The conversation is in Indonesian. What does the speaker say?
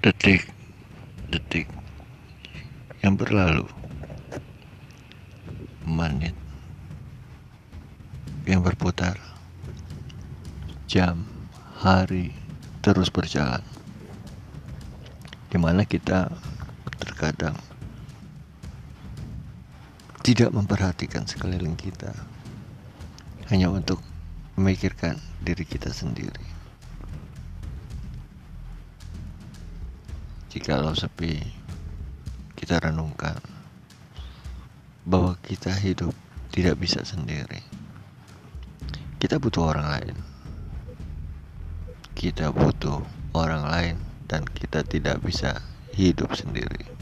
detik-detik yang berlalu, menit. Yang berputar, jam, hari. Terus berjalan, di mana kita terkadang tidak memperhatikan sekeliling kita. Hanya untuk memikirkan diri kita sendiri. Jikalau sepi, kita renungkan bahwa kita hidup tidak bisa sendiri. Kita butuh orang lain. Kita butuh orang lain dan kita tidak bisa hidup sendiri.